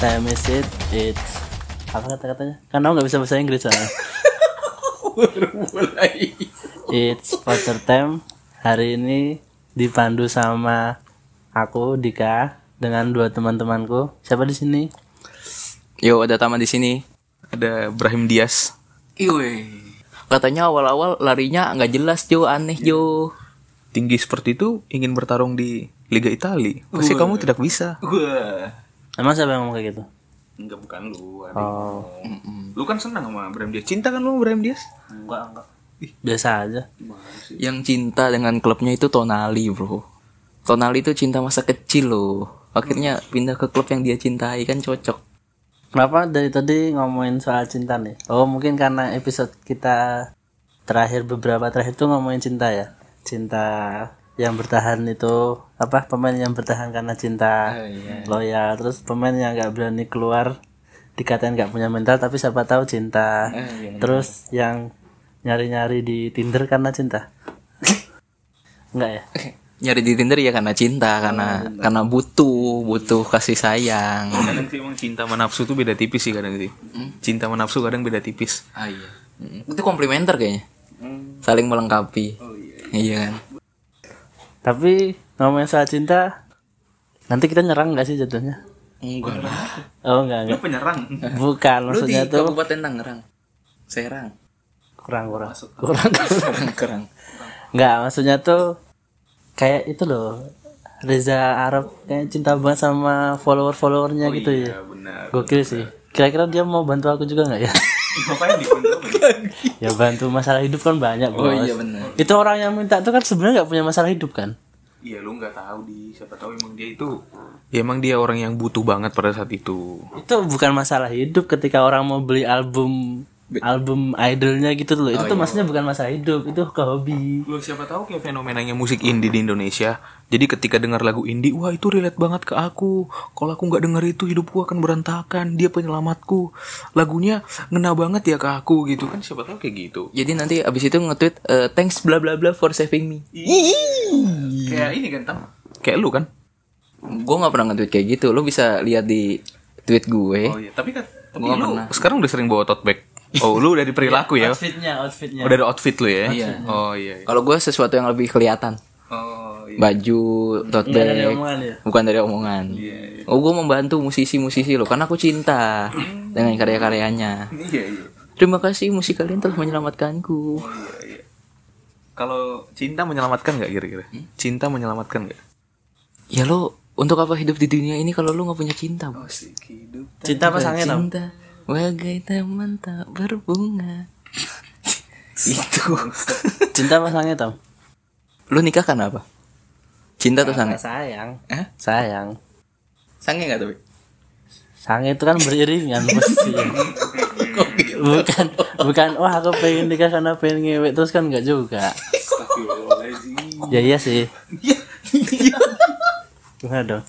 Time is it? It's apa kata-katanya? Kan aku nggak bisa bahasa Inggris soalnya. mulai It's voucher time. Hari ini dipandu sama aku Dika dengan dua teman-temanku. Siapa di sini? yo ada taman di sini ada Brahim Dias Iwe. katanya awal-awal larinya nggak jelas Jo aneh Jo tinggi seperti itu ingin bertarung di Liga Italia pasti kamu tidak bisa Wah, Emang siapa yang ngomong kayak gitu? enggak bukan lu. Ada Oh, Lu kan senang sama Brahim Dias. Cinta kan lu sama Brahim Dias? enggak enggak. Biasa aja. yang cinta dengan klubnya itu Tonali bro Tonali itu cinta masa kecil loh akhirnya pindah ke klub yang dia cintai kan cocok Kenapa dari tadi ngomongin soal cinta nih? Oh, mungkin karena episode kita terakhir beberapa terakhir itu ngomongin cinta ya. Cinta yang bertahan itu apa? Pemain yang bertahan karena cinta loyal. Terus pemain yang nggak berani keluar dikatain nggak punya mental tapi siapa tahu cinta. Terus yang nyari-nyari di Tinder karena cinta. Enggak ya? nyari di Tinder ya karena cinta karena karena butuh butuh kasih sayang Kadang sih emang cinta sama nafsu tuh beda tipis sih kadang sih. Cinta sama nafsu kadang beda tipis. Ah iya. Itu komplementer kayaknya. Saling melengkapi. iya. kan. Tapi ngomongin soal cinta nanti kita nyerang nggak sih jatuhnya? Enggak lah. Oh enggak enggak. Penyerang. Bukan Lu di maksudnya tuh Kabupaten Tangerang. Serang. kurang kurang kurang Kurang kurang. nggak maksudnya tuh kayak itu loh Reza Arab kayak cinta banget sama follower followernya gitu ya Ya benar. gokil sih kira-kira dia mau bantu aku juga nggak ya Ngapain di ya bantu masalah hidup kan banyak bos Oh iya benar. itu orang yang minta tuh kan sebenarnya nggak punya masalah hidup kan Iya lu nggak tahu di siapa tahu emang dia itu ya emang dia orang yang butuh banget pada saat itu. itu bukan masalah hidup ketika orang mau beli album album idolnya gitu loh itu tuh maksudnya bukan masalah hidup itu ke hobi Lu siapa tahu kayak fenomenanya musik indie di Indonesia. Jadi ketika dengar lagu indie, wah itu relate banget ke aku. Kalau aku nggak denger itu hidupku akan berantakan. Dia penyelamatku. Lagunya ngena banget ya ke aku gitu kan siapa tahu kayak gitu. Jadi nanti abis itu nge-tweet eh, thanks bla bla bla for saving me. Kayak ini kan tam. Kayak lu kan. Gue nggak pernah nge-tweet kayak gitu. Lu bisa lihat di tweet gue. Oh iya, tapi kan tapi Gua lu pernah. sekarang udah sering bawa tote bag. Oh, lu dari perilaku ya. outfitnya outfitnya Oh, dari outfit lu ya. Iya. Oh iya. iya. Kalau gue sesuatu yang lebih kelihatan. Oh iya. Baju, tote Nggak dari bag. omongan ya Bukan dari omongan. Oh, gue membantu musisi-musisi lo karena aku cinta dengan karya-karyanya. Iya iya. Terima kasih musik kalian telah menyelamatkanku. Iya iya. Kalau cinta menyelamatkan nggak kira-kira? Cinta menyelamatkan nggak? Ya lo untuk apa hidup di dunia ini kalau lo nggak punya cinta, bos? Hidup. cinta pasangnya tau Cinta bagai taman tak berbunga. Itu. cinta pasangnya tau Lo nikah karena apa? Cinta atau sange? sayang Eh? sayang Sange nggak tapi? Sange itu kan beriringan posisinya. bukan bukan wah aku pengen nikah karena pengen ngewek terus kan enggak juga. ya iya sih. Gimana dong?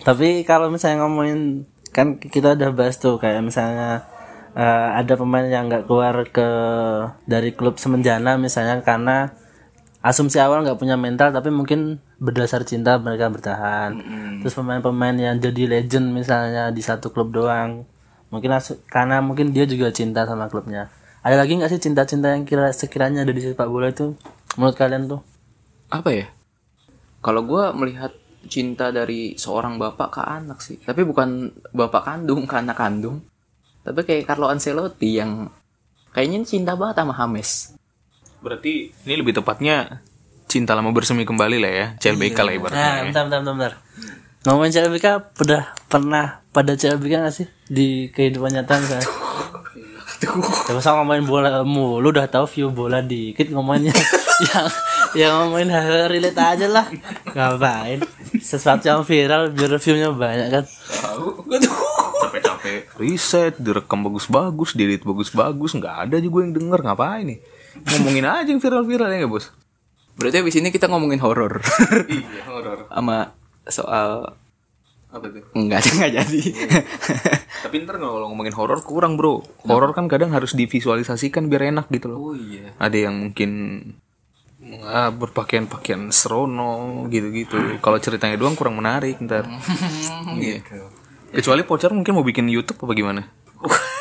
Tapi kalau misalnya ngomongin kan kita udah bahas tuh kayak misalnya eh, ada pemain yang nggak keluar ke dari klub semenjana misalnya karena asumsi awal nggak punya mental tapi mungkin berdasar cinta mereka bertahan. Terus pemain-pemain yang jadi legend misalnya di satu klub doang mungkin asu- karena mungkin dia juga cinta sama klubnya. Ada lagi nggak sih cinta-cinta yang kira sekiranya ada di sepak bola itu menurut kalian tuh? Apa ya? Kalau gue melihat cinta dari seorang bapak ke anak sih, tapi bukan bapak kandung ke anak kandung, tapi kayak Carlo Ancelotti yang kayaknya cinta banget sama James. Berarti ini lebih tepatnya cinta lama bersemi kembali lah ya. CLBK lah ibaratnya. Nah, ya. bentar, bentar, bentar, bentar. Ngomongin CLBK, udah pernah pada CLBK gak sih? Di kehidupan nyata misalnya? Gak usah ngomongin bola mulu, udah tahu view bola dikit ngomonginnya yang yang ngomongin hal relate aja lah. Ngapain? Sesuatu yang viral biar viewnya banyak kan? Capek-capek riset, direkam bagus-bagus, diedit bagus-bagus, nggak ada juga yang denger ngapain nih? Ngomongin aja yang viral-viral ya nggak bos? Berarti abis ini kita ngomongin horor Iya horor. sama soal Apa tuh? enggak enggak jadi. Tapi ntar kalau ngomongin horor kurang bro. Horor kan kadang harus divisualisasikan biar enak gitu loh. oh iya. Ada yang mungkin ah, berpakaian pakaian serono gitu-gitu kalau ceritanya doang kurang menarik ntar gitu kecuali pocar mungkin mau bikin YouTube apa gimana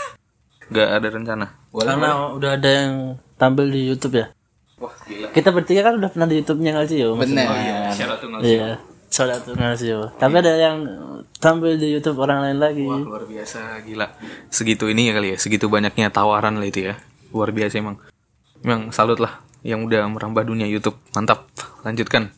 nggak ada rencana Karena udah ada yang tampil di YouTube ya. Kita bertiga kan udah pernah di YouTube-nya Ngalsio. Bener. Iya. Shout tuh Ngalsio. Tapi ada yang tampil di YouTube orang lain lagi. Wah luar biasa gila segitu ini ya kali ya segitu banyaknya tawaran lah itu ya luar biasa emang emang salut lah yang udah merambah dunia YouTube mantap lanjutkan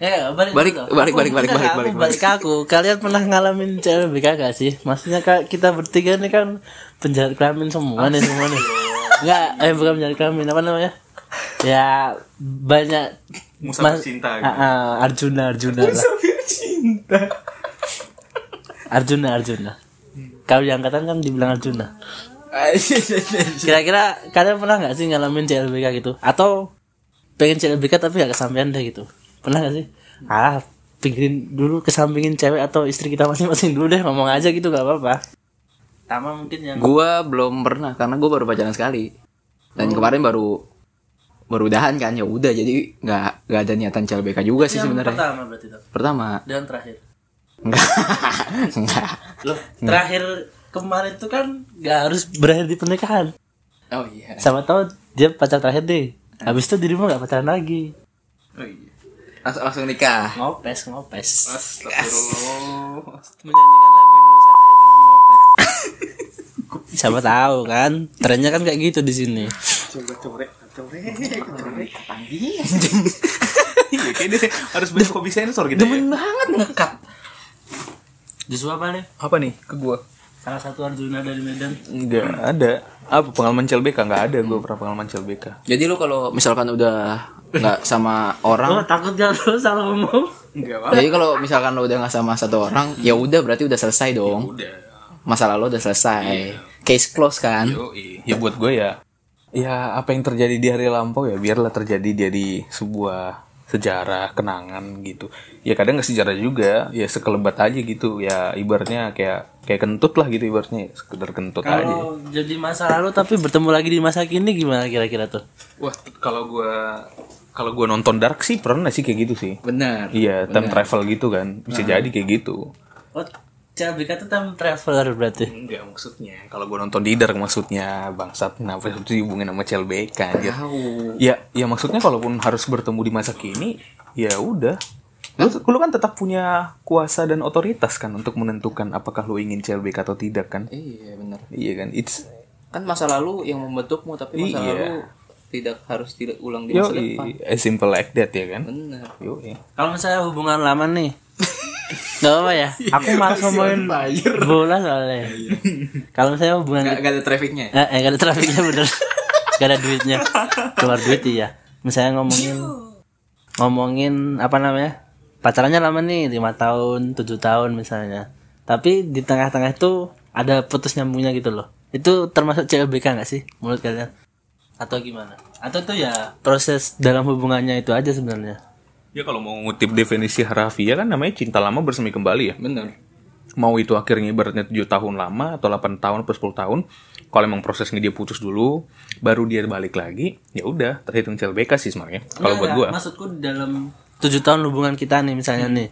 Ya, balik Balik, dulu. balik, balik, balik, balik, balik, balik ke aku. Kalian pernah ngalamin CLBK gak sih? Maksudnya kita bertiga ini kan penjahat kelamin semua nih semua nih. Enggak, eh bukan penjahat kelamin apa namanya? Ya banyak Musafir cinta gitu. Ah, ah, Arjuna Arjuna lah. Arjuna Arjuna. Kalau di angkatan kan dibilang Arjuna. Kira-kira kalian pernah nggak sih ngalamin CLBK gitu? Atau pengen CLBK tapi gak kesampaian deh gitu? Pernah gak sih? Ah, pikirin dulu kesampingin cewek atau istri kita masing-masing dulu deh ngomong aja gitu gak apa-apa. Tama mungkin yang Gua belum pernah karena gua baru pacaran sekali. Dan kemarin baru baru udahan kan ya udah jadi nggak nggak ada niatan CLBK juga sih sebenarnya. pertama berarti itu. Pertama. Dan terakhir. Enggak. Enggak. Loh, terakhir kemarin tuh kan gak harus berakhir di pernikahan. Oh iya. Sama tahu dia pacar terakhir deh. Habis itu dirimu gak pacaran lagi. Oh iya. Langsung langsung nikah. Ngopes, ngopes. Astagfirullah Menyanyikan lagu Indonesia Raya dengan ngopes. Siapa tahu kan, trennya kan kayak gitu di sini. Coba corek corek corek iya kayaknya harus banyak hobi sensor gitu ya banget ngekat. Justru apa nih? apa nih ke gua Salah satu Arjuna dari Medan. Enggak ada apa pengalaman CLBK nggak ada gua pernah pengalaman CLBK Jadi lu kalau misalkan udah nggak sama Oh, orang, takut jatuh salah ngomong. enggak jadi kalau misalkan lu udah nggak sama satu orang, ya udah berarti udah selesai dong. udah Masa lalu udah selesai. Case close kan? Yo, ya buat gue ya ya apa yang terjadi di hari lampau ya biarlah terjadi jadi sebuah sejarah kenangan gitu. Ya kadang nggak sejarah juga ya sekelebat aja gitu. Ya ibaratnya kayak kayak kentut lah gitu ibaratnya sekedar kentut aja. Kalau jadi masa lalu tapi bertemu lagi di masa kini gimana kira-kira tuh? wah kalau gue kalau gue nonton dark sih pernah sih kayak gitu sih. Bener. iya time travel gitu kan. Bisa jadi kayak gitu. Oh, CLBK tuh time traveler berarti. enggak maksudnya kalau gue nonton di dark maksudnya bangsat kenapa itu dihubungin sama CLBK anjir ya ya maksudnya kalaupun harus bertemu di masa kini ya udah lu, lu kan tetap punya kuasa dan otoritas kan untuk menentukan apakah lu ingin CLBK atau tidak kan Iya bener. iya kan it's Kan masa lalu yang membentukmu tapi masa Iya. lalu tidak harus tidak ulang di yo masa depan. as simple like that ya kan Bener. yo iya. Kalau misalnya hubungan lama nih, Gak apa ya? Aku malas ngomongin bola soalnya. Kalau misalnya hubungan Gak, gak ada trafficnya. Eh, eh gak ada trafiknya bener. Gak ada duitnya. Keluar duit iya. Misalnya ngomongin Ngomongin apa namanya Pacarannya lama nih 5 tahun 7 tahun misalnya. Tapi di tengah-tengah itu Ada putus nyambungnya gitu loh. Itu termasuk CLBK gak sih Menurut kalian? Atau gimana? Atau itu ya Proses dalam hubungannya itu aja sebenarnya ya kalau mau ngutip definisi harafiah kan namanya cinta lama bersemi kembali ya. Bener. mau itu akhirnya ibaratnya 7 tahun lama atau 8 tahun atau 10 tahun kalau emang prosesnya dia putus dulu baru dia balik lagi ya udah terhitung CLBK sih sebenarnya kalau buat gua. Maksudku dalam 7 tahun hubungan kita nih misalnya nih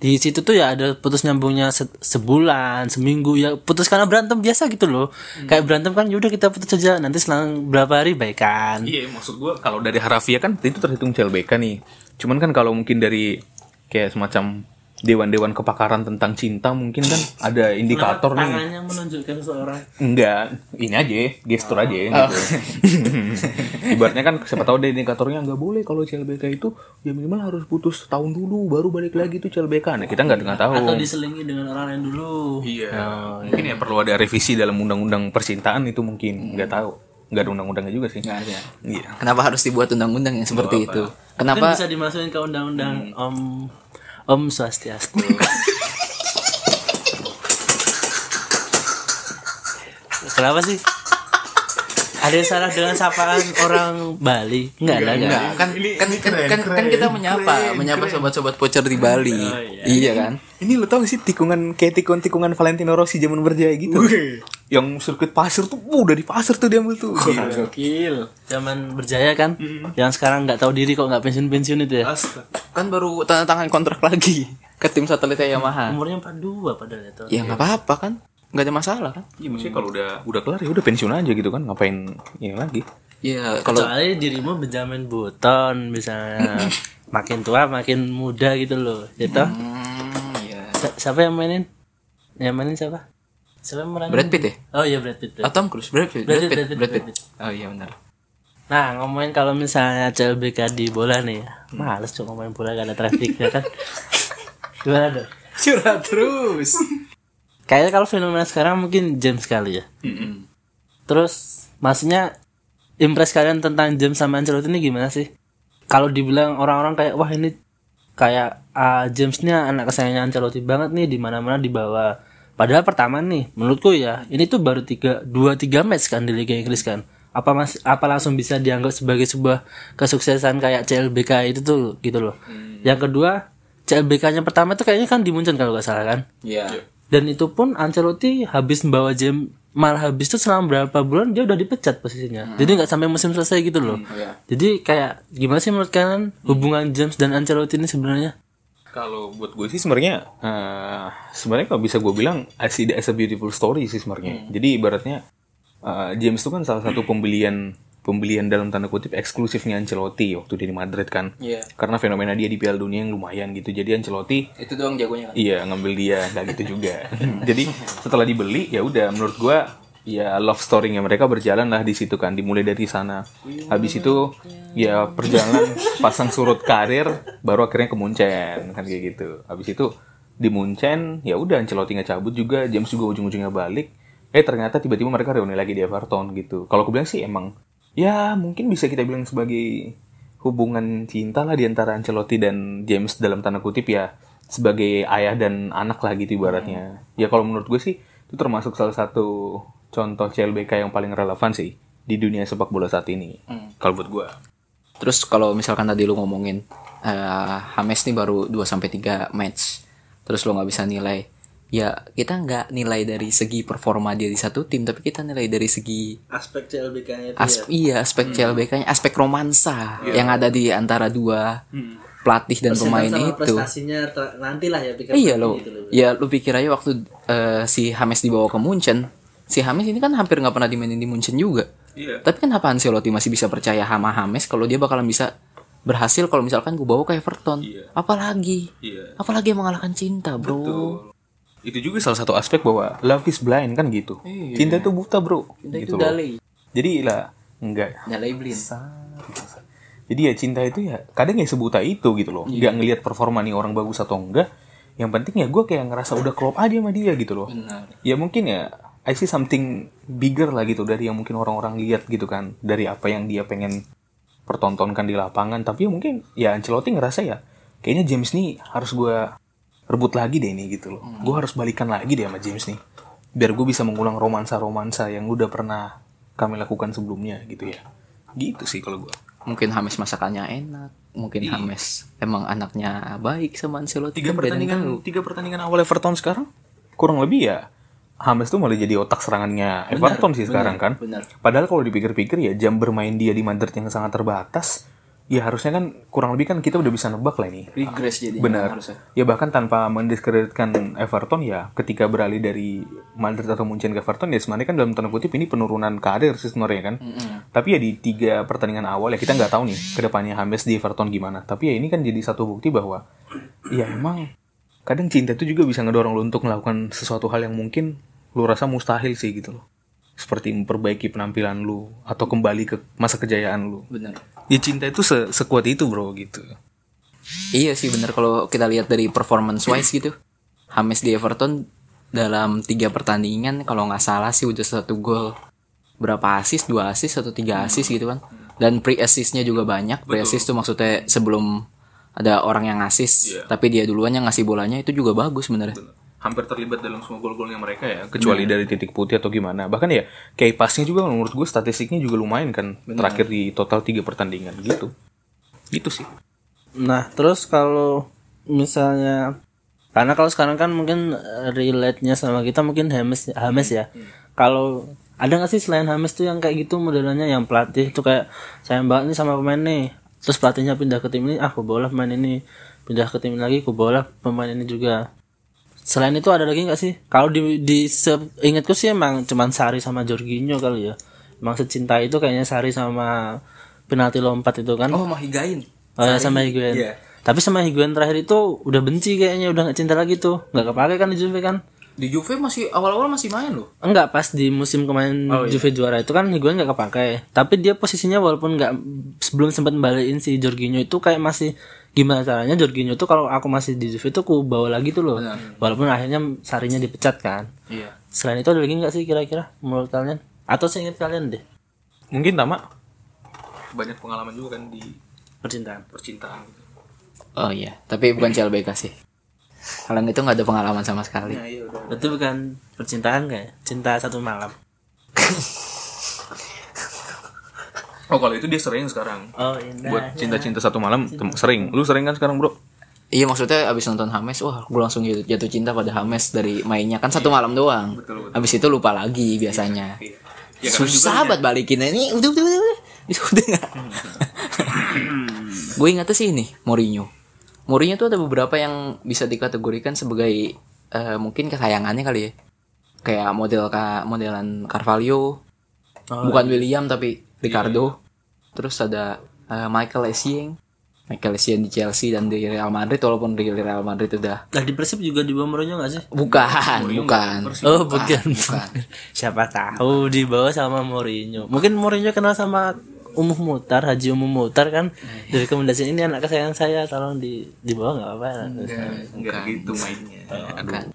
di situ tuh ya ada putus nyambungnya se- sebulan seminggu ya putus karena berantem biasa gitu loh. Kayak berantem kan yaudah kita putus aja nanti selang berapa hari baikan. Iya maksud gua kalau dari harafiah kan itu terhitung CLBK nih. Cuman kan kalau mungkin dari kayak semacam dewan-dewan kepakaran tentang cinta mungkin kan ada indikator nih. tangannya menunjukkan seorang. Enggak, ini aja, gestur aja gitu. Ibaratnya kan siapa tahu deh indikatornya nggak boleh kalau CLBK itu ya minimal harus putus tahun dulu baru balik lagi tuh CLBK. Nah, kita nggak nggak tahu. atau diselingi dengan orang lain dulu Iya. mungkin ya perlu ada revisi dalam undang-undang percintaan itu mungkin nggak tahu. Nggak ada undang-undangnya juga sih. Gak ada. Iya. Kenapa harus dibuat undang-undang yang seperti itu? kan Kenapa? bisa dimasukin ke undang-undang om om swastiastu kenapa sih ada yang salah dengan sapaan orang Bali enggak lah enggak Enggak, kan kan kan, kan, kan kita menyapa, menyapa sobat-sobat voucher di Bali. iya. kan? Ini lo tau gak sih tikungan kayak tikun-tikungan Valentino Rossi zaman berjaya gitu? yang sirkuit pasir tuh uh, udah di pasir tuh dia ambil tuh Gila. Gokil. Zaman berjaya kan, yang sekarang nggak tahu diri kok nggak pensiun pensiun itu ya. Kan baru tanda tangan kontrak lagi ke tim satelitnya Yamaha. Umurnya 42 padahal itu. Ya nggak apa-apa kan. Nggak ada masalah kan. Iya maksudnya kalau udah udah kelar ya udah pensiun aja gitu kan ngapain ini lagi Ya kalau Kecuali dirimu Benjamin Button misalnya makin tua makin muda gitu loh. Itu hmm, ya. Si- siapa yang mainin? Yang mainin siapa? Siapa yang meranin? Brad Pitt ya? Oh iya Brad Pitt. Ah, Tom Cruise, Brad Pitt, Brad Brad Pitt, Pitt, Brad Pitt, Brad Pitt. Oh iya benar. Nah ngomongin kalau misalnya CLBK di bola nih ya Males tuh ngomongin bola gak ada traffic ya kan Gimana dong? Curhat terus. Kayaknya kalau fenomena sekarang mungkin James kali ya Terus maksudnya Impress kalian tentang James sama Ancelotti ini gimana sih? Kalau dibilang orang-orang kayak Wah ini kayak ah, James ini anak kesayangan Ancelotti banget nih di mana mana dibawa Padahal pertama nih menurutku ya Ini tuh baru tiga, dua tiga match kan di Liga Inggris kan apa mas apa langsung bisa dianggap sebagai sebuah kesuksesan kayak CLBK itu tuh gitu loh. Yang kedua CLBK-nya pertama tuh kayaknya kan di Munchen kalau nggak salah kan. Iya. Dan itu pun Ancelotti habis membawa James malah habis itu selama berapa bulan dia udah dipecat posisinya. Jadi nggak sampai musim selesai gitu loh. iya. Jadi kayak gimana sih menurut kalian hubungan James dan Ancelotti ini sebenarnya? Kalau buat gue sih sebenarnya eh, sebenarnya kalau bisa gue bilang I see it as a beautiful story sih sebenarnya. Jadi ibaratnya eh, James itu kan salah satu pembelian pembelian dalam tanda kutip eksklusifnya Ancelotti waktu dia di Madrid kan. Iya. Karena fenomena dia di Piala Dunia yang lumayan gitu. Jadi Ancelotti Itu doang jagonya kan. iya ngambil dia nggak gitu juga. Jadi setelah dibeli ya udah menurut gue ya love story-nya mereka berjalan lah di situ kan dimulai dari sana. Habis itu ya perjalanan pasang surut karir baru akhirnya ke Munchen kan kayak gitu. Habis itu di Munchen ya udah Ancelotti nggak cabut juga James juga ujung-ujungnya balik. Eh ternyata tiba-tiba mereka reuni lagi di Everton gitu. Kalau aku bilang sih emang ya mungkin bisa kita bilang sebagai hubungan cinta lah di antara Ancelotti dan James dalam tanda kutip ya sebagai ayah dan anak lah gitu ibaratnya. Ya kalau menurut gue sih itu termasuk salah satu contoh CLBK yang paling relevan sih di dunia sepak bola saat ini. Kalau buat gue. Terus kalau misalkan tadi lu ngomongin eh Hames nih baru 2 sampai 3 match. Terus lu nggak bisa nilai. Ya, kita nggak nilai dari segi performa dia di satu tim, tapi kita nilai dari segi Aspek CLBK-nya as iya aspek CLBK-nya, aspek romansa yang ada di antara dua pelatih dan pemain itu. prestasinya nantilah ya pikir Iya lo, ya lu pikir aja waktu eh, si Hames dibawa ke Munchen, si Hames ini kan hampir nggak pernah dimainin di Munchen juga. Iya. Tapi kenapa Ancelotti masih bisa percaya sama Hames kalau dia bakalan bisa berhasil kalau misalkan gue bawa ke Everton? Iya. Apalagi, Iya. apalagi yang mengalahkan cinta, bro. Betul. Itu juga salah satu aspek bahwa love is blind kan gitu. Cinta itu buta, Bro. Cinta gitu itu dalai, Jadi lah enggak dalai blind. Jadi ya cinta itu ya kadang ya sebuta itu gitu loh. Nggak ngelihat performa nih orang bagus atau enggak. Yang penting ya gue kayak ngerasa udah klop aja sama dia gitu loh. Benar. Ya mungkin ya I see something bigger lah gitu dari yang mungkin orang-orang lihat gitu kan. Dari apa yang dia pengen pertontonkan di lapangan. Tapi ya mungkin ya Ancelotti ngerasa ya kayaknya James nih harus gue rebut lagi deh nih gitu loh. Gue harus balikan lagi deh sama James nih. Biar gue bisa mengulang romansa-romansa yang udah pernah kami lakukan sebelumnya gitu ya. Gitu sih kalau gue. Mungkin Hames masakannya enak, mungkin Hames emang anaknya baik sama Ancelotti. tiga kan pertandingan tiga pertandingan awal Everton sekarang kurang lebih ya Hames tuh malah jadi otak serangannya Everton sih sekarang kan benar. padahal kalau dipikir-pikir ya jam bermain dia di Madrid yang sangat terbatas ya harusnya kan kurang lebih kan kita udah bisa nebak lah ini. Regress jadi benar. harusnya. ya bahkan tanpa mendiskreditkan Everton ya ketika beralih dari Madrid atau Munchen ke Everton ya sebenarnya kan dalam tanda kutip ini penurunan karir sih sebenarnya kan. Tapi ya di tiga pertandingan awal ya kita nggak tahu nih ke depannya James di Everton gimana. Tapi ya ini kan jadi satu bukti bahwa ya emang kadang cinta itu juga bisa ngedorong lo untuk melakukan sesuatu hal yang mungkin lu rasa mustahil sih gitu loh. Seperti memperbaiki penampilan lu atau kembali ke masa kejayaan lu. Benar. Ya cinta itu se- sekuat itu bro gitu. Iya sih bener kalau kita lihat dari performance wise gitu. Hames di Everton dalam tiga pertandingan kalau nggak salah sih udah satu gol. Berapa assist? Dua assist atau tiga assist gitu kan. Dan pre assistnya juga banyak. Pre assist tuh maksudnya sebelum ada orang yang assist tapi dia duluan yang ngasih bolanya itu juga bagus sebenarnya hampir terlibat dalam semua gol-golnya mereka ya. Kecuali dari titik putih atau gimana. Bahkan ya kayak pasnya juga menurut gue statistiknya juga lumayan kan terakhir di total tiga pertandingan gitu. Gitu sih. Nah, terus kalau misalnya karena kalau sekarang kan mungkin eh, relate-nya sama kita mungkin Hames Hames ya. kalau ada nggak sih selain Hames tuh yang kayak gitu modelannya? Yang pelatih tuh kayak sayang banget nih sama pemain nih. Terus pelatihnya pindah ke tim ini ah aku bola pemain ini. Pindah ke tim lagi aku bola pemain ini juga selain itu ada lagi nggak sih kalau di di ingatku sih emang cuman Sari sama Jorginho kali ya emang secinta itu kayaknya Sari sama penalti lompat itu kan Oh, Mahigain. Oh ya sama Higuain. Iya. Tapi sama Higuain terakhir itu udah benci kayaknya udah nggak cinta lagi tuh. nggak kepake kan di Juve kan? Di Juve masih awal-awal masih main loh. Enggak pas di musim kemarin Juve juara itu kan Higuain nggak kepake. Tapi dia posisinya walaupun nggak sebelum sempat balikin si Jorginho itu kayak masih gimana caranya Jorginho tuh kalau aku masih di Juve tuh aku bawa lagi tuh loh. Walaupun akhirnya sarinya dipecat kan. Iya. Selain itu ada lagi nggak sih kira-kira menurut kalian? Atau seingat kalian deh Mungkin Tama banyak pengalaman juga kan di percintaan. percintaan gitu. Oh iya, tapi bukan CLBK sih. Kalau itu nggak ada pengalaman sama sekali. Itu bukan percintaan kayak cinta satu malam. Oh, kalau itu dia sering sekarang. Oh indah. Buat cinta-cinta satu malam tem- sering. Lu sering kan sekarang, Bro? Iya maksudnya abis nonton Hames, wah gue langsung jatuh, jatuh cinta pada Hames dari mainnya kan satu malam doang. Abis itu lupa lagi biasanya. Ya, Susah banget balikinnya ini udah udah udah udah Bisa udah nggak? gue ingetnya sih ini Mourinho. Mourinho tuh ada beberapa yang bisa dikategorikan sebagai eh, mungkin kesayangannya kali ya. Kayak model ka modelan Carvalho, bukan William tapi Ricardo. Terus ada eh, Michael Essien, Michael Essien di Chelsea dan di Real Madrid walaupun di Real Madrid udah Lah di Persib juga di bawah Mourinho gak sih? bukan, bukan. Oh bukan. Siapa tahu di bawah sama Mourinho. Mungkin Mourinho kenal sama Umuh Mutar, Haji Umuh Mutar kan. Dari rekomendasi ini anak kesayangan saya tolong di di bawah nggak apa-apa. Enggak gitu mainnya. Aduh.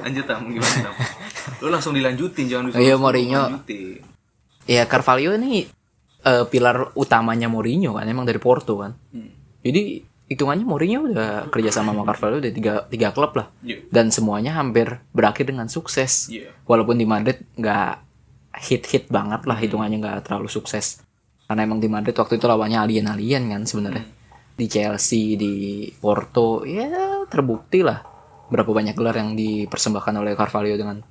Lanjut Tam, gimana Tam? Lu langsung dilanjutin, jangan Oh iya, Mourinho. Lanjutin. Ya Carvalho ini eh, pilar utamanya Mourinho kan, emang dari Porto kan. Jadi hitungannya Mourinho udah kerja sama sama Carvalho udah tiga, tiga klub lah. Iya. Dan semuanya hampir berakhir dengan sukses. Iya. Walaupun di Madrid nggak hit-hit banget lah hitungannya nggak terlalu sukses. Karena emang di Madrid waktu itu lawannya alien-alien kan sebenarnya. Di Chelsea, di Porto, ya terbukti lah berapa banyak gelar yang dipersembahkan oleh Carvalho dengan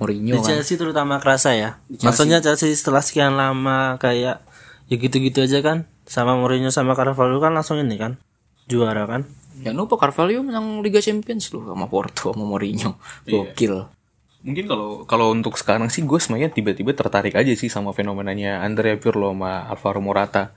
Mourinho Di kan. Chelsea terutama kerasa ya. Maksudnya Chelsea setelah sekian lama kayak ya gitu-gitu aja kan. Sama Mourinho sama Carvalho kan langsung ini kan juara kan. Jangan lupa Carvalho menang Liga Champions loh sama Porto sama Mourinho. Gokil. Mungkin kalau kalau untuk sekarang sih gue sebenarnya tiba-tiba tertarik aja sih sama fenomenanya Andrea Pirlo sama Alvaro Morata.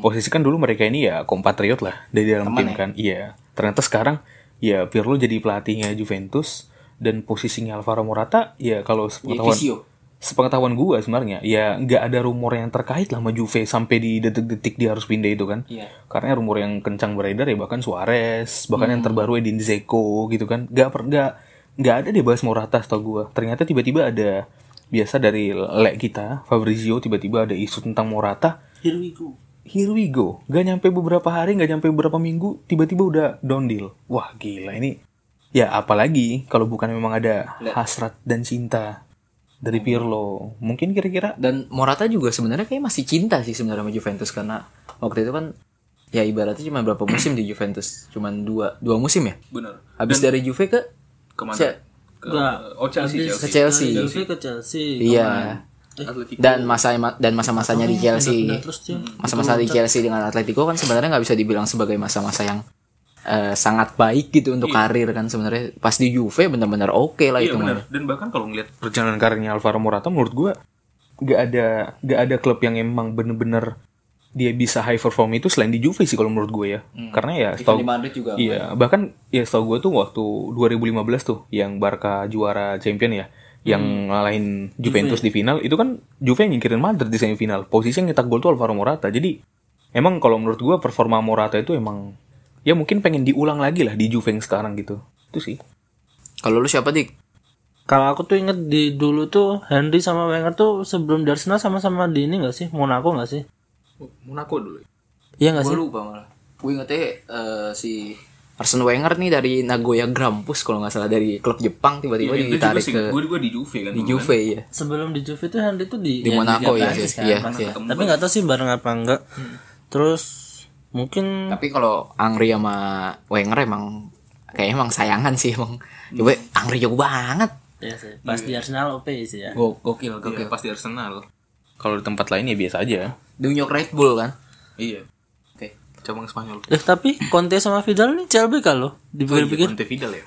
Posisi kan dulu mereka ini ya kompatriot lah dari dalam tim kan. Iya. Ternyata sekarang ya Pirlo jadi pelatihnya Juventus dan posisinya Alvaro Morata ya kalau sepengetahuan sepengetahuan gue sebenarnya ya nggak ada rumor yang terkait lah sama Juve sampai di detik-detik dia harus pindah itu kan. Karena rumor yang kencang beredar ya bahkan Suarez, bahkan yang terbaru Edin Dzeko gitu kan. Nggak per nggak nggak ada deh bahas Morata tau gue. Ternyata tiba-tiba ada biasa dari lek kita Fabrizio tiba-tiba ada isu tentang Morata. Here we go. Here we go. Gak nyampe beberapa hari, gak nyampe beberapa minggu, tiba-tiba udah down deal. Wah gila ini. Ya apalagi kalau bukan memang ada hasrat dan cinta dari Pirlo. Mungkin kira-kira Dan Morata juga sebenarnya kayak masih cinta sih sebenarnya sama Juventus karena waktu itu kan ya ibaratnya cuma berapa musim di Juventus? Cuman dua dua musim ya. bener. Habis dari Juve ke Ke mana? Cia- Ke, Nggak. oh Chelsea, Habis ke Chelsea. Chelsea. Ke Chelsea. Iya. Atletico. Dan masa dan masa-masanya di Chelsea. Pindah terus dia. Masa-masa di Chelsea dengan Atletico kan sebenarnya nggak bisa dibilang sebagai masa-masa yang eh, sangat baik gitu untuk karir kan sebenarnya pas di Juve benar-benar oke lah Iya itu benar. Dan bahkan kalau ngeliat perjalanan karirnya Alvaro Morata menurut gua gak ada gak ada klub yang emang bener-bener dia bisa high perform itu selain di Juve sih kalau menurut gue ya. Karena ya Madrid juga. Iya, bahkan ya setahu gue tuh waktu 2015 tuh yang Barca juara champion ya, yang ngalahin Juventus di final itu kan Juve yang nyingkirin Madrid di semifinal. Posisi yang nyetak gol tuh Alvaro Morata. Jadi emang kalau menurut gue performa Morata itu emang ya mungkin pengen diulang lagi lah di Juve yang sekarang gitu. Itu sih. Kalau lu siapa dik? Kalau aku tuh inget di dulu tuh Henry sama Wenger tuh sebelum di Arsenal sama-sama di ini gak sih? Monaco gak sih? Monaco dulu. Iya gak Gue sih? lupa malah. Gue ingetnya eh, si Arsene Wenger nih dari Nagoya Grampus kalau nggak salah dari klub Jepang tiba-tiba Iya, juga ditarik sih. ke Gue juga di Juve kan. di dulu Juve ya. Sebelum di Juve tuh Henry tuh di Di Monaco ya, Prancis sih. Iya, kan? iya. Tapi nggak tahu sih bareng apa enggak. Terus mungkin Tapi kalau Angri sama Wenger emang kayaknya emang sayangan sih emang. Coba Angri jago banget. Iya sih. Pas di Arsenal OP sih ya. Go- gokil gokil Iya, pasti Arsenal. Kalau di tempat lain ya biasa aja. New York Red Bull kan Iya. oke Cabang Spanyol. Eh tapi Conte sama Vidal nih CLBK loh. Oh, iya, Dipikir-pikir. Conte Vidal ya.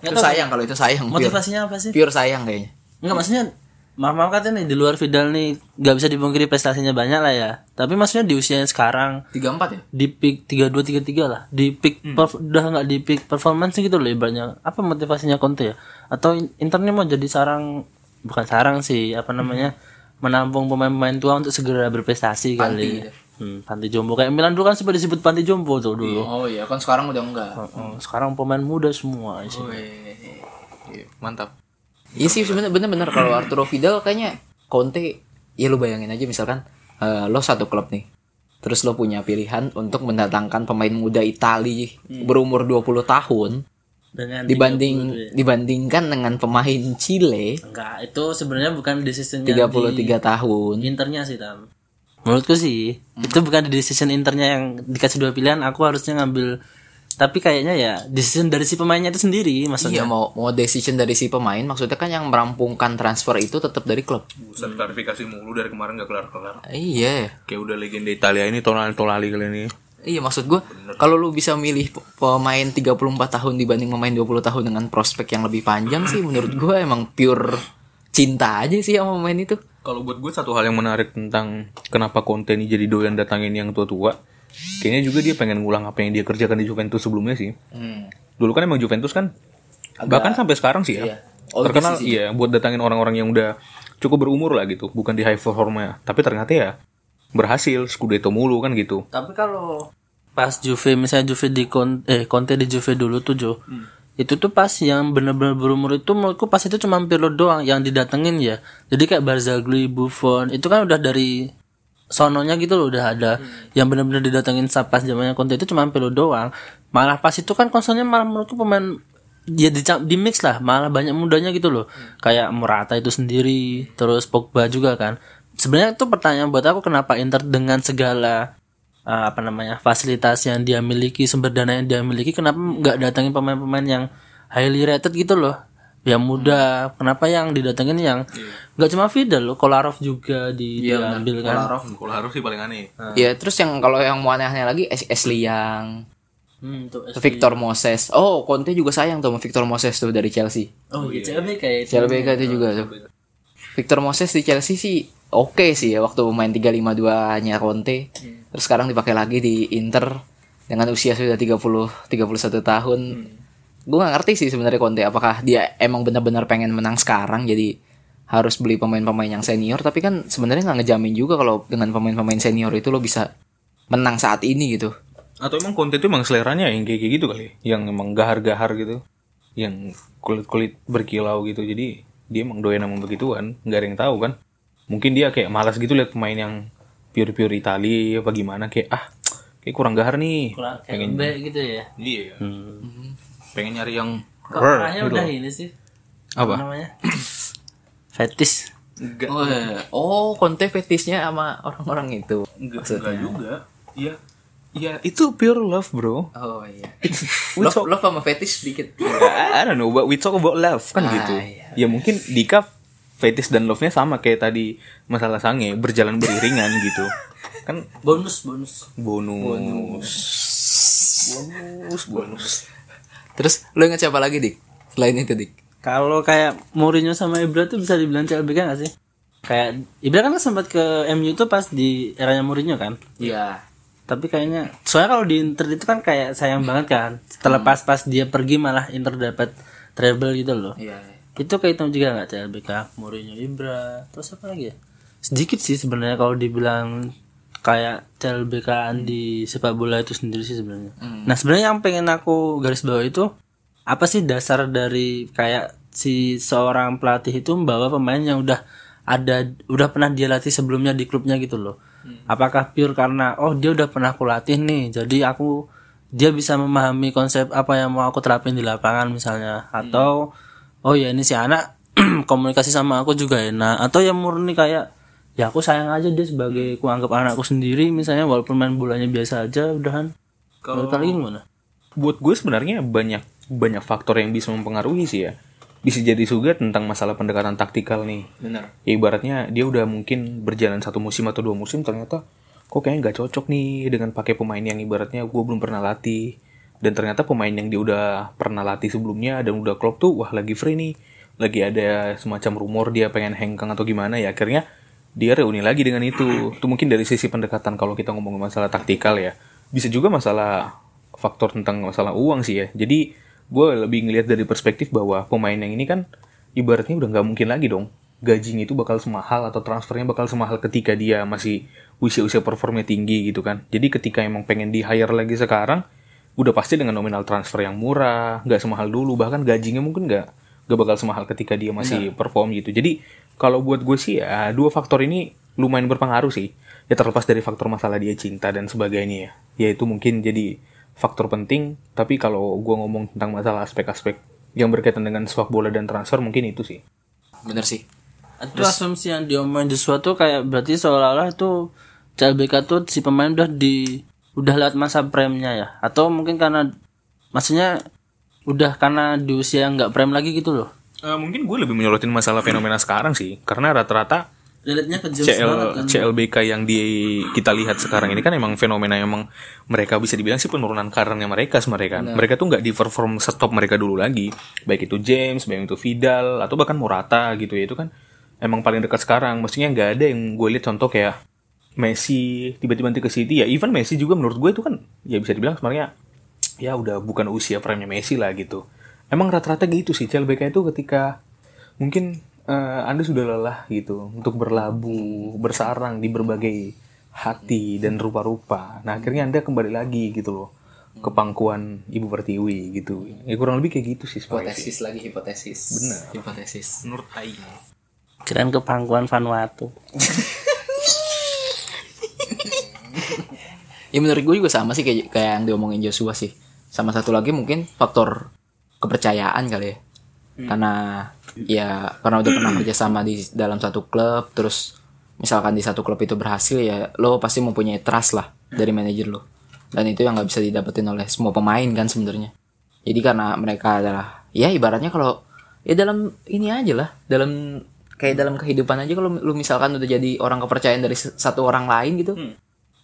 itu sayang kalau itu sayang pure, Motivasinya apa sih? pure sayang kayaknya Enggak maksudnya maaf maaf katanya nih di luar Vidal nih nggak bisa dipungkiri prestasinya banyak lah ya. Tapi maksudnya di usianya sekarang tiga empat ya di peak tiga dua tiga tiga lah di peak perf- udah nggak di peak performance gitu loh ibaratnya apa motivasinya Conte ya atau in- Internya mau jadi sarang bukan sarang sih apa namanya menampung pemain-pemain tua untuk segera berprestasi kali. Gitu. hmm, panti jompo. Kayak Milan dulu kan sempat disebut panti jompo tuh dulu. Oh iya kan sekarang udah enggak. Oh, sekarang pemain muda semua sih Iya, mantap. Iya sih sebenarnya bener-bener. Kalau Arturo Vidal kayaknya Conte ya lu bayangin aja misalkan eh, lo satu klub nih terus lo punya pilihan untuk mendatangkan pemain muda Itali berumur 20 tahun dengan dibanding 30 tuh ya. dibandingkan dengan pemain Chile enggak itu sebenarnya bukan decisionnya 33 di tahun internya sih tam menurutku sih itu bukan di decision internya yang dikasih dua pilihan aku harusnya ngambil tapi kayaknya ya decision dari si pemainnya itu sendiri Iya maksudnya mau mau decision dari si pemain maksudnya kan yang merampungkan transfer itu tetap dari klub. Buset klarifikasi mulu dari kemarin gak kelar-kelar. Iya. Kayak udah legenda Italia ini Tonali Tonali kali ini. Iya maksud gua kalau lu bisa milih pe- pemain 34 tahun dibanding pemain 20 tahun dengan prospek yang lebih panjang sih menurut gua emang pure cinta aja sih sama pemain itu. Kalau buat gue satu hal yang menarik tentang kenapa konten ini jadi doyan datangin yang tua-tua, kayaknya juga dia pengen ngulang apa yang dia kerjakan di Juventus sebelumnya sih. Dulu kan emang Juventus kan, bahkan sampai sekarang sih ya, Iya. Terkenal iya sih, iya buat datangin orang-orang yang udah cukup berumur lah gitu, bukan di high performnya, tapi ternyata ya berhasil, Scudetto mulu kan gitu. tapi kalau pas Juve misalnya Juve di Con eh Conte di Juve dulu tuh Jo. Itu tuh pas yang bener-bener berumur itu menurutku pas itu cuma Pirlo doang yang didatengin ya. Jadi kayak Barzagli Buffon itu kan udah dari sononya gitu loh udah ada. Yang bener-bener didatengin pas zamannya Conte itu cuma Pirlo doang. Malah pas itu kan konsolnya malah menurutku pemain ya di, di mix lah. Malah banyak mudanya gitu loh. Kayak Morata itu sendiri terus Pogba juga kan sebenarnya itu pertanyaan buat aku kenapa Inter dengan segala uh, apa namanya fasilitas yang dia miliki sumber dana yang dia miliki kenapa nggak datangin pemain-pemain yang highly rated gitu loh yang muda kenapa yang didatengin yang nggak cuma Vidal loh Kolarov juga di diambil kan Kalau harus sih paling aneh. Ya terus yang kalau yang mau aneh-aneh lagi Ashley Young, hmm, tuh, Victor Moses. Oh, Conte juga sayang tuh sama Victor Moses tuh dari Chelsea. oh iya CLB kayak itu. CLBK itu juga tuh. Victor Moses di Chelsea sih oke sih ya waktu main 352-nya Conte. Terus sekarang dipakai lagi di Inter dengan usia sudah 30 31 tahun. Gue gak ngerti sih sebenarnya Conte apakah dia emang benar-benar pengen menang sekarang jadi harus beli pemain-pemain yang senior tapi kan sebenarnya nggak ngejamin juga kalau dengan pemain-pemain senior itu lo bisa menang saat ini gitu. Atau emang konten itu emang seleranya yang kayak gitu kali, yang emang gahar-gahar gitu, yang kulit-kulit berkilau gitu. Jadi dia emang doyan sama begituan, nggak ada yang tahu kan. Mungkin dia kayak malas gitu lihat pemain yang pure-pure Itali apa gimana kayak ah kayak kurang gahar nih. Kurang- kayak lembek gitu ya Iya. hmm. Pengen nyari yang kok gitu udah ini sih Apa? namanya fetis Enggak. Oh, oh Conte fetisnya sama orang-orang itu. Enggak, maksudnya. enggak juga. Iya. Iya, itu pure love, bro. Oh iya. We love, talk- love sama fetish sedikit. I, I don't know, but we talk about love kan Ah, gitu. iya. Ya mungkin Dika fetish dan love-nya sama kayak tadi masalah sange berjalan beriringan gitu. Kan bonus bonus bonus. Bonus, bonus. Terus lu ingat siapa lagi dik? Selain itu dik? Kalau kayak Mourinho sama Ibra tuh bisa dibilang CLBK gak sih? Kayak Ibra kan sempat ke MU tuh pas di eranya Mourinho kan. Iya. Tapi kayaknya soalnya kalau di Inter itu kan kayak sayang banget kan. Setelah pas-pas dia pergi malah Inter dapat treble gitu loh. Iya. Itu kehitung juga nggak CLBK Mourinho Ibra terus apa lagi ya? Sedikit sih sebenarnya kalau dibilang kayak CLBK di sepak bola itu sendiri sih sebenarnya. Nah sebenarnya yang pengen aku garis bawah itu apa sih dasar dari kayak si seorang pelatih itu membawa pemain yang udah ada udah pernah dia latih sebelumnya di klubnya gitu loh. Apakah pure karena oh dia udah pernah aku latih nih, jadi aku dia bisa memahami konsep apa yang mau aku terapin di lapangan misalnya atau oh ya ini si anak komunikasi sama aku juga enak atau yang murni kayak ya aku sayang aja dia sebagai aku anggap anakku sendiri misalnya walaupun main bolanya biasa aja udahan kalau kalian gimana Buat gue sebenarnya banyak banyak faktor yang bisa mempengaruhi sih ya. bisa jadi juga tentang masalah pendekatan taktikal nih. Bener. Ya, ibaratnya dia udah mungkin berjalan satu musim atau dua musim ternyata kok kayaknya nggak cocok nih dengan pakai pemain yang ibaratnya gue belum pernah latih dan ternyata pemain yang dia udah pernah latih sebelumnya dan udah klop tuh wah lagi free nih. Lagi ada semacam rumor dia pengen hengkang atau gimana ya akhirnya dia reuni lagi dengan itu. Itu mungkin dari sisi pendekatan kalau kita ngomong masalah taktikal ya. Bisa juga masalah faktor tentang masalah uang sih ya. Jadi gue lebih ngelihat dari perspektif bahwa pemain yang ini kan ibaratnya udah nggak mungkin lagi dong. Gajinya itu bakal semahal atau transfernya bakal semahal ketika dia masih usia-usia performnya tinggi gitu kan. Jadi ketika emang pengen di hire lagi sekarang, udah pasti dengan nominal transfer yang murah, nggak semahal dulu, bahkan gajinya mungkin nggak nggak bakal semahal ketika dia masih perform gitu. Jadi kalau buat gue sih ya dua faktor ini lumayan berpengaruh sih. Ya terlepas dari faktor masalah dia cinta dan sebagainya ya. Ya itu mungkin jadi faktor penting. Tapi kalau gue ngomong tentang masalah aspek-aspek yang berkaitan dengan sepak bola dan transfer mungkin itu sih. Bener sih. Itu asumsi yang diomongin Joshua tuh kayak berarti seolah-olah itu CLBK tuh si pemain udah di udah lewat masa prime-nya ya? Atau mungkin karena maksudnya udah karena di usia nggak prime lagi gitu loh. Eh, mungkin gue lebih menyorotin masalah fenomena sekarang sih, karena rata-rata Lihatnya ke James CL, kan. CLBK yang di kita lihat sekarang ini kan emang fenomena emang mereka bisa dibilang sih penurunan karirnya mereka mereka. Mereka tuh nggak di perform setop mereka dulu lagi. Baik itu James baik itu Vidal atau bahkan Morata gitu ya itu kan emang paling dekat sekarang. Maksudnya nggak ada yang gue lihat contoh kayak Messi tiba-tiba nanti ke City ya even Messi juga menurut gue itu kan ya bisa dibilang sebenarnya ya udah bukan usia prime Messi lah gitu emang rata-rata gitu sih CLBK itu ketika mungkin eh, anda sudah lelah gitu untuk berlabuh bersarang di berbagai hati dan rupa-rupa nah akhirnya anda kembali lagi gitu loh ke pangkuan ibu pertiwi gitu ya kurang lebih kayak gitu sih sebenarnya sih. Hipotesis lagi hipotesis. Bener. Hipotesis. menurut Aing Kirain ke pangkuan Vanuatu. Ya menurut gue juga sama sih kayak kayak yang diomongin Joshua sih. Sama satu lagi mungkin faktor kepercayaan kali ya. Karena ya karena udah pernah kerja sama di dalam satu klub terus misalkan di satu klub itu berhasil ya lo pasti mempunyai trust lah dari manajer lo. Dan itu yang nggak bisa didapetin oleh semua pemain kan sebenarnya. Jadi karena mereka adalah ya ibaratnya kalau ya dalam ini aja lah, dalam kayak dalam kehidupan aja kalau lu misalkan udah jadi orang kepercayaan dari satu orang lain gitu.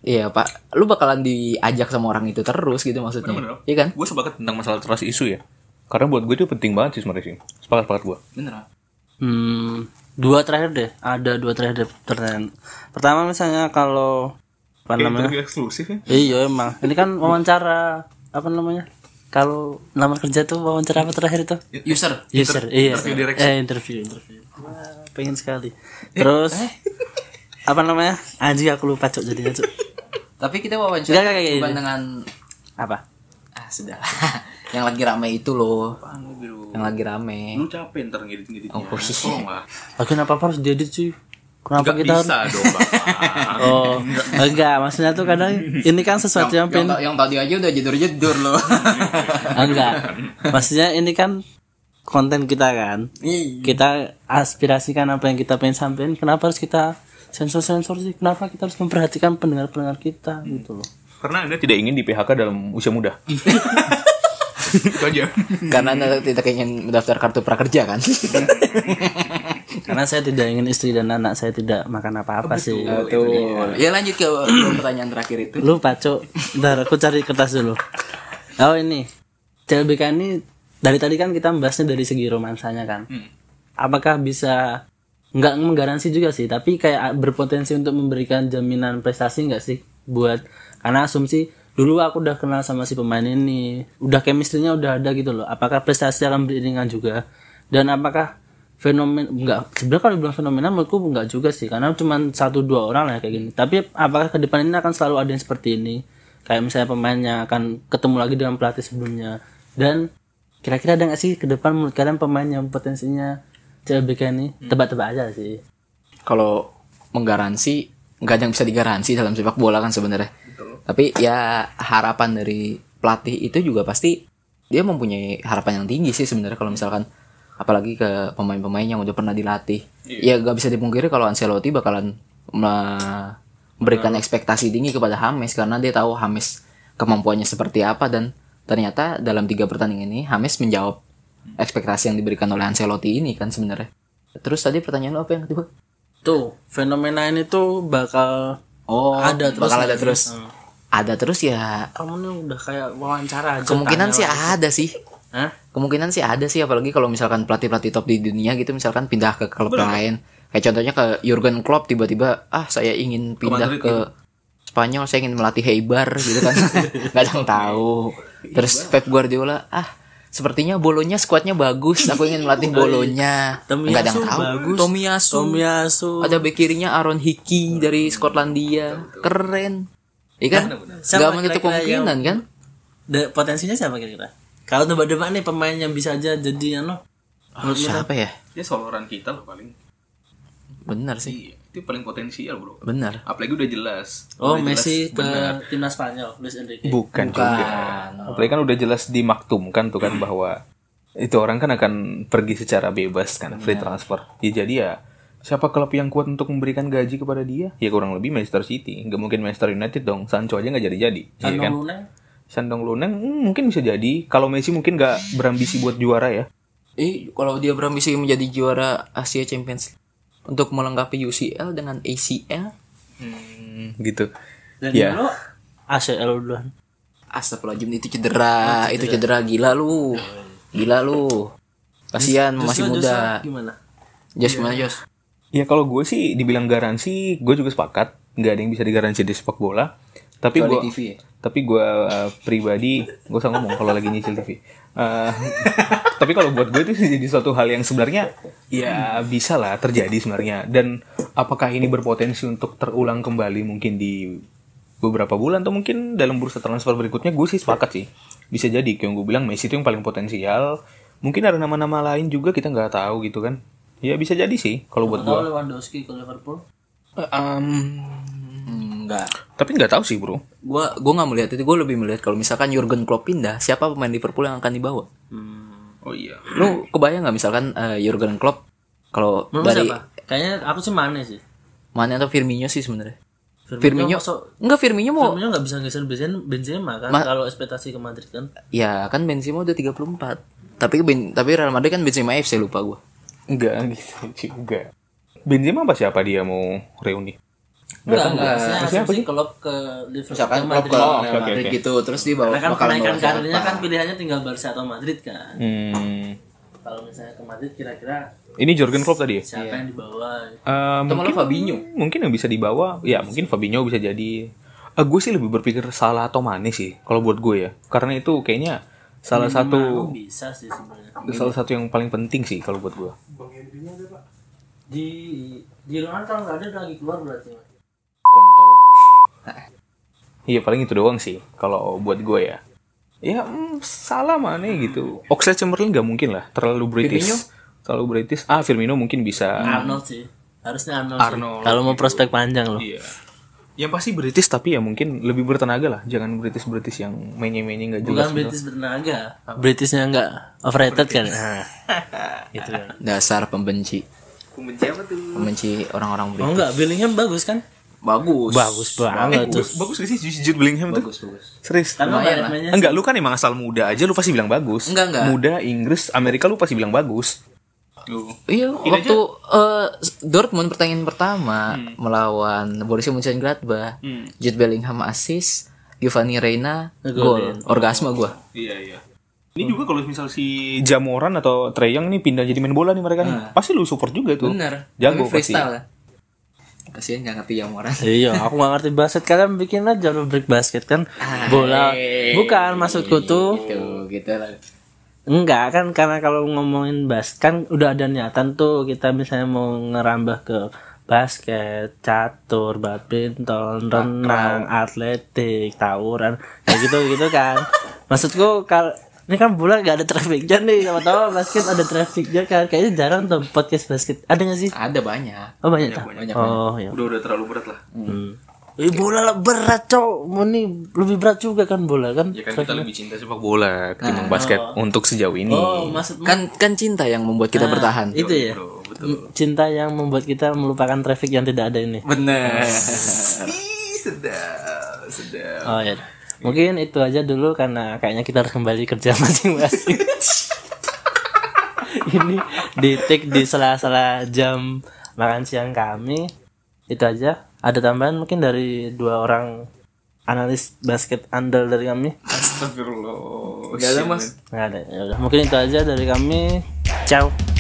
Iya pak, lu bakalan diajak sama orang itu terus gitu maksudnya, Bener-bener. iya kan? gue sepakat tentang masalah trust isu ya karena buat gue itu penting banget sih sebenarnya sih sepakat sepakat gue Bener. Hmm, dua terakhir deh. Ada dua terakhir deh pertanyaan. Pertama misalnya kalau apa namanya? eksklusif ya Iya emang. Ini kan wawancara apa namanya? Kalau lamar kerja tuh wawancara apa terakhir itu? User. User, iya. interview. Eh, interview, interview. Wah, pengen sekali. Terus apa namanya? Anjing aku lupa cok jadinya cok. Tapi kita wawancara enggak, kayak bukan gini. dengan Apa? ah sudah. yang lagi rame itu loh. Yang lagi rame. lu capek ntar ngedit-ngeditnya Oh, iya. tolong lah Lagian apa apa harus diedit sih? Kenapa Nggak kita harus bisa dong bapak Oh, enggak, maksudnya tuh kadang ini kan sesuatu yang, yang, pengen ta- yang tadi aja udah jedur-jedur loh. enggak. Maksudnya ini kan konten kita kan. Iya. Kita aspirasikan apa yang kita pengen sampaikan. Kenapa harus kita sensor-sensor sih? Kenapa kita harus memperhatikan pendengar-pendengar kita gitu loh. karena anda tidak ingin di PHK dalam usia muda aja Karena anda tidak ingin mendaftar kartu prakerja kan? Karena saya tidak ingin istri dan anak saya tidak makan apa-apa sih. Tuh. Ya lanjut ke pertanyaan terakhir itu. Lupa, Cok. Bentar, aku cari kertas dulu. Oh, ini. CLBK ini dari tadi kan kita membahasnya dari segi romansanya kan. Apakah bisa nggak menggaransi juga sih, tapi kayak berpotensi untuk memberikan jaminan prestasi nggak sih buat karena asumsi dulu aku udah kenal sama si pemain ini, udah chemistry-nya udah ada gitu loh. Apakah prestasi akan beriringan juga? Dan apakah fenomen enggak sebenarnya kalau bilang fenomena menurutku enggak juga sih karena cuma satu dua orang lah kayak gini tapi apakah ke depan ini akan selalu ada yang seperti ini kayak misalnya pemainnya akan ketemu lagi dengan pelatih sebelumnya dan kira-kira ada nggak sih ke depan menurut kalian pemain yang potensinya CLBK ini tebak-tebak aja sih. Kalau menggaransi nggak ada yang bisa digaransi dalam sepak bola kan sebenarnya. Tapi ya harapan dari pelatih itu juga pasti dia mempunyai harapan yang tinggi sih sebenarnya kalau misalkan apalagi ke pemain-pemain yang udah pernah dilatih. Ya nggak bisa dipungkiri kalau Ancelotti bakalan me- memberikan ekspektasi tinggi kepada Hames karena dia tahu Hames kemampuannya seperti apa dan ternyata dalam tiga pertandingan ini Hames menjawab ekspektasi yang diberikan oleh Ancelotti ini kan sebenarnya. Terus tadi pertanyaan lo apa yang kedua? tuh fenomena ini tuh bakal Oh, ada terus bakal ada terus. Hmm. Ada terus ya. kamu nih udah kayak wawancara aja Kemungkinan sih langsung. ada sih. Hah? Kemungkinan sih ada sih apalagi kalau misalkan pelatih-pelatih top di dunia gitu misalkan pindah ke klub lain. Kayak contohnya ke Jurgen Klopp tiba-tiba ah saya ingin pindah Madrid ke Spanyol, saya ingin melatih Heibar gitu kan. Gak ada yang tahu. Terus Pep Guardiola ah sepertinya bolonya skuadnya bagus, aku ingin melatih bolonya. Tomiyasu Enggak ada yang tahu. bagus. Tomiyasu. Tomiyasu Ada bek kirinya Aaron Hickey dari Skotlandia. Keren. Iya kan? Siapa Gak menutup kemungkinan kan? De- potensinya siapa kira-kira kalau tebak-tebak nih pemain yang bisa aja jadi ano lu Siapa ya? Ya soloran kita lah paling. Benar sih. Itu paling potensial, Bro. Benar. Apalagi udah jelas. oh Udah jelas, Messi ke benar. timnas Spanyol Luis Enrique Bukan, juga. Apalagi kan udah jelas dimaktumkan tuh kan bahwa itu orang kan akan pergi secara bebas kan, free transfer. Ya jadi ya siapa klub yang kuat untuk memberikan gaji kepada dia? Ya kurang lebih Manchester City. Nggak mungkin Manchester United dong. Sancho aja nggak jadi-jadi. Iya Sandong kan? Luneng Sandong Luneng hmm, mungkin bisa jadi. Kalau Messi mungkin nggak berambisi buat juara ya. Eh, kalau dia berambisi menjadi juara Asia Champions League untuk melengkapi UCL dengan ACL, Hmm, gitu. dan Ya. dulu ACL duluan astagfirullahaladzim itu cedera, itu cedera gila lu. Gila lu. Kasihan masih muda. Joshua gimana Jos gimana Jos? Ya kalau gue sih dibilang garansi, gue juga sepakat. Nggak ada yang bisa digaransi di sepak bola. Tapi gue, ya. tapi gue uh, pribadi, gue usah ngomong kalau lagi nyicil TV. Uh, tapi kalau buat gue itu sih jadi suatu hal yang sebenarnya ya bisa lah terjadi sebenarnya. Dan apakah ini berpotensi untuk terulang kembali mungkin di beberapa bulan atau mungkin dalam bursa transfer berikutnya gue sih sepakat sih bisa jadi kayak yang gue bilang Messi itu yang paling potensial mungkin ada nama-nama lain juga kita nggak tahu gitu kan ya bisa jadi sih kalau buat gue Lewandowski ke Liverpool Enggak. tapi nggak tahu sih bro Gua gua nggak melihat itu, gua lebih melihat kalau misalkan Jurgen Klopp pindah, siapa pemain Liverpool yang akan dibawa? oh iya Lu kebayang nggak misalkan eh, Jurgen Klopp kalau dari siapa kayaknya aku sih Mane sih mana atau Firmino sih sebenarnya? Firmino, masuk- enggak Firmino mau Firmino nggak bisa geser Benzema, Benzema kan Ma- kalau ekspektasi ke Madrid kan Ya kan Benzema udah 34 Tapi ben, tapi Real Madrid kan Benzema FC lupa gue Enggak gitu juga. Benzema apa siapa dia mau reuni? Enggak enggak nggak. maksudnya asumsi? Klopp ke Liverpool Misalkan ke Madrid ke Oh, oke, oke, Madrid oke. gitu Terus dia bawa karena kan bakal kenaikan karirnya kan pilihannya tinggal Barca atau Madrid kan Hmm. kalau misalnya ke Madrid kira-kira Ini Jurgen Klopp tadi ya? siapa yang dibawa Atau malah mungkin, Fabinho mungkin yang bisa dibawa, ya mungkin Fabinho bisa jadi. Eh, gue sih lebih berpikir salah atau Mane sih, kalau buat gue ya. Karena itu kayaknya salah Mau satu bisa sih sebenarnya salah satu yang paling penting sih kalau buat gue. di di luar kalau nggak ada udah lagi keluar berarti. Kontol. Iya paling itu doang sih kalau buat gue ya. Ya mm, salah Mane gitu. Oxlade Chamberlain nggak mungkin lah, terlalu British. Firmino? Terlalu British. Ah Firmino mungkin bisa. Arnold sih harusnya Arnold, sih. Arnold, kalau mau prospek panjang loh Iya. Yang pasti British tapi ya mungkin lebih bertenaga lah. Jangan British British yang menye-menye nggak jelas. bukan British bertenaga Britishnya nggak overrated kan nah, gitu kan Dasar pembenci Pembenci apa tuh? Pembenci orang-orang oh British enggak Bellingham bagus kan Bagus bagus banget tuh Bagus, bagus gak sih Jude Bellingham tuh? Bagus bagus Serius? Lumayan lah. Enggak, lu kan emang asal muda aja lu pasti bilang bagus. Enggak, enggak. Muda, Inggris, Amerika lu pasti bilang bagus. Iya, waktu eh, Dortmund pertandingan pertama melawan Borussia Mönchengladbach, Jude Bellingham assist, Giovanni Reina gol, orgasme gua. Iya, iya. Ini juga kalau misal si Jamoran atau Treyang nih pindah jadi main bola nih mereka nih. Pasti lu support juga tuh. Bener. Jago Tapi pasti. freestyle Kasihan nggak ngerti yang orang. Iya, aku gak ngerti basket. Kalian bikin aja rubrik basket kan bola. Bukan maksudku tuh. Gitu, gitu lah. Enggak kan karena kalau ngomongin basket kan udah ada niatan tuh kita misalnya mau ngerambah ke basket, catur, badminton, renang, atletik, tawuran, kayak gitu gitu kan. Maksudku kalau ini kan bola gak ada trafficnya nih, sama tahu basket ada trafficnya kan. Kayaknya jarang tuh podcast basket. Ada gak sih? Ada banyak. Oh banyak, tak? banyak, Oh ya. Udah udah terlalu berat lah. Hmm. Eh, bola lah berat cowok, mau nih lebih berat juga kan bola kan? Ya kan kita lebih cinta sepak bola ketimbang basket untuk sejauh ini. Oh maksud Kan kan cinta yang membuat kita bertahan. itu ya? Bro, betul. Cinta yang membuat kita melupakan traffic yang tidak ada ini. Bener. Sedap, sedap. Oh ya. Mungkin itu aja dulu karena kayaknya kita harus kembali kerja masing-masing. ini di take di sela-sela jam makan siang kami. Itu aja. Ada tambahan mungkin dari dua orang analis basket andal dari kami? Astagfirullah. Gak ada mas. nggak ada. Ya mungkin itu aja dari kami. Ciao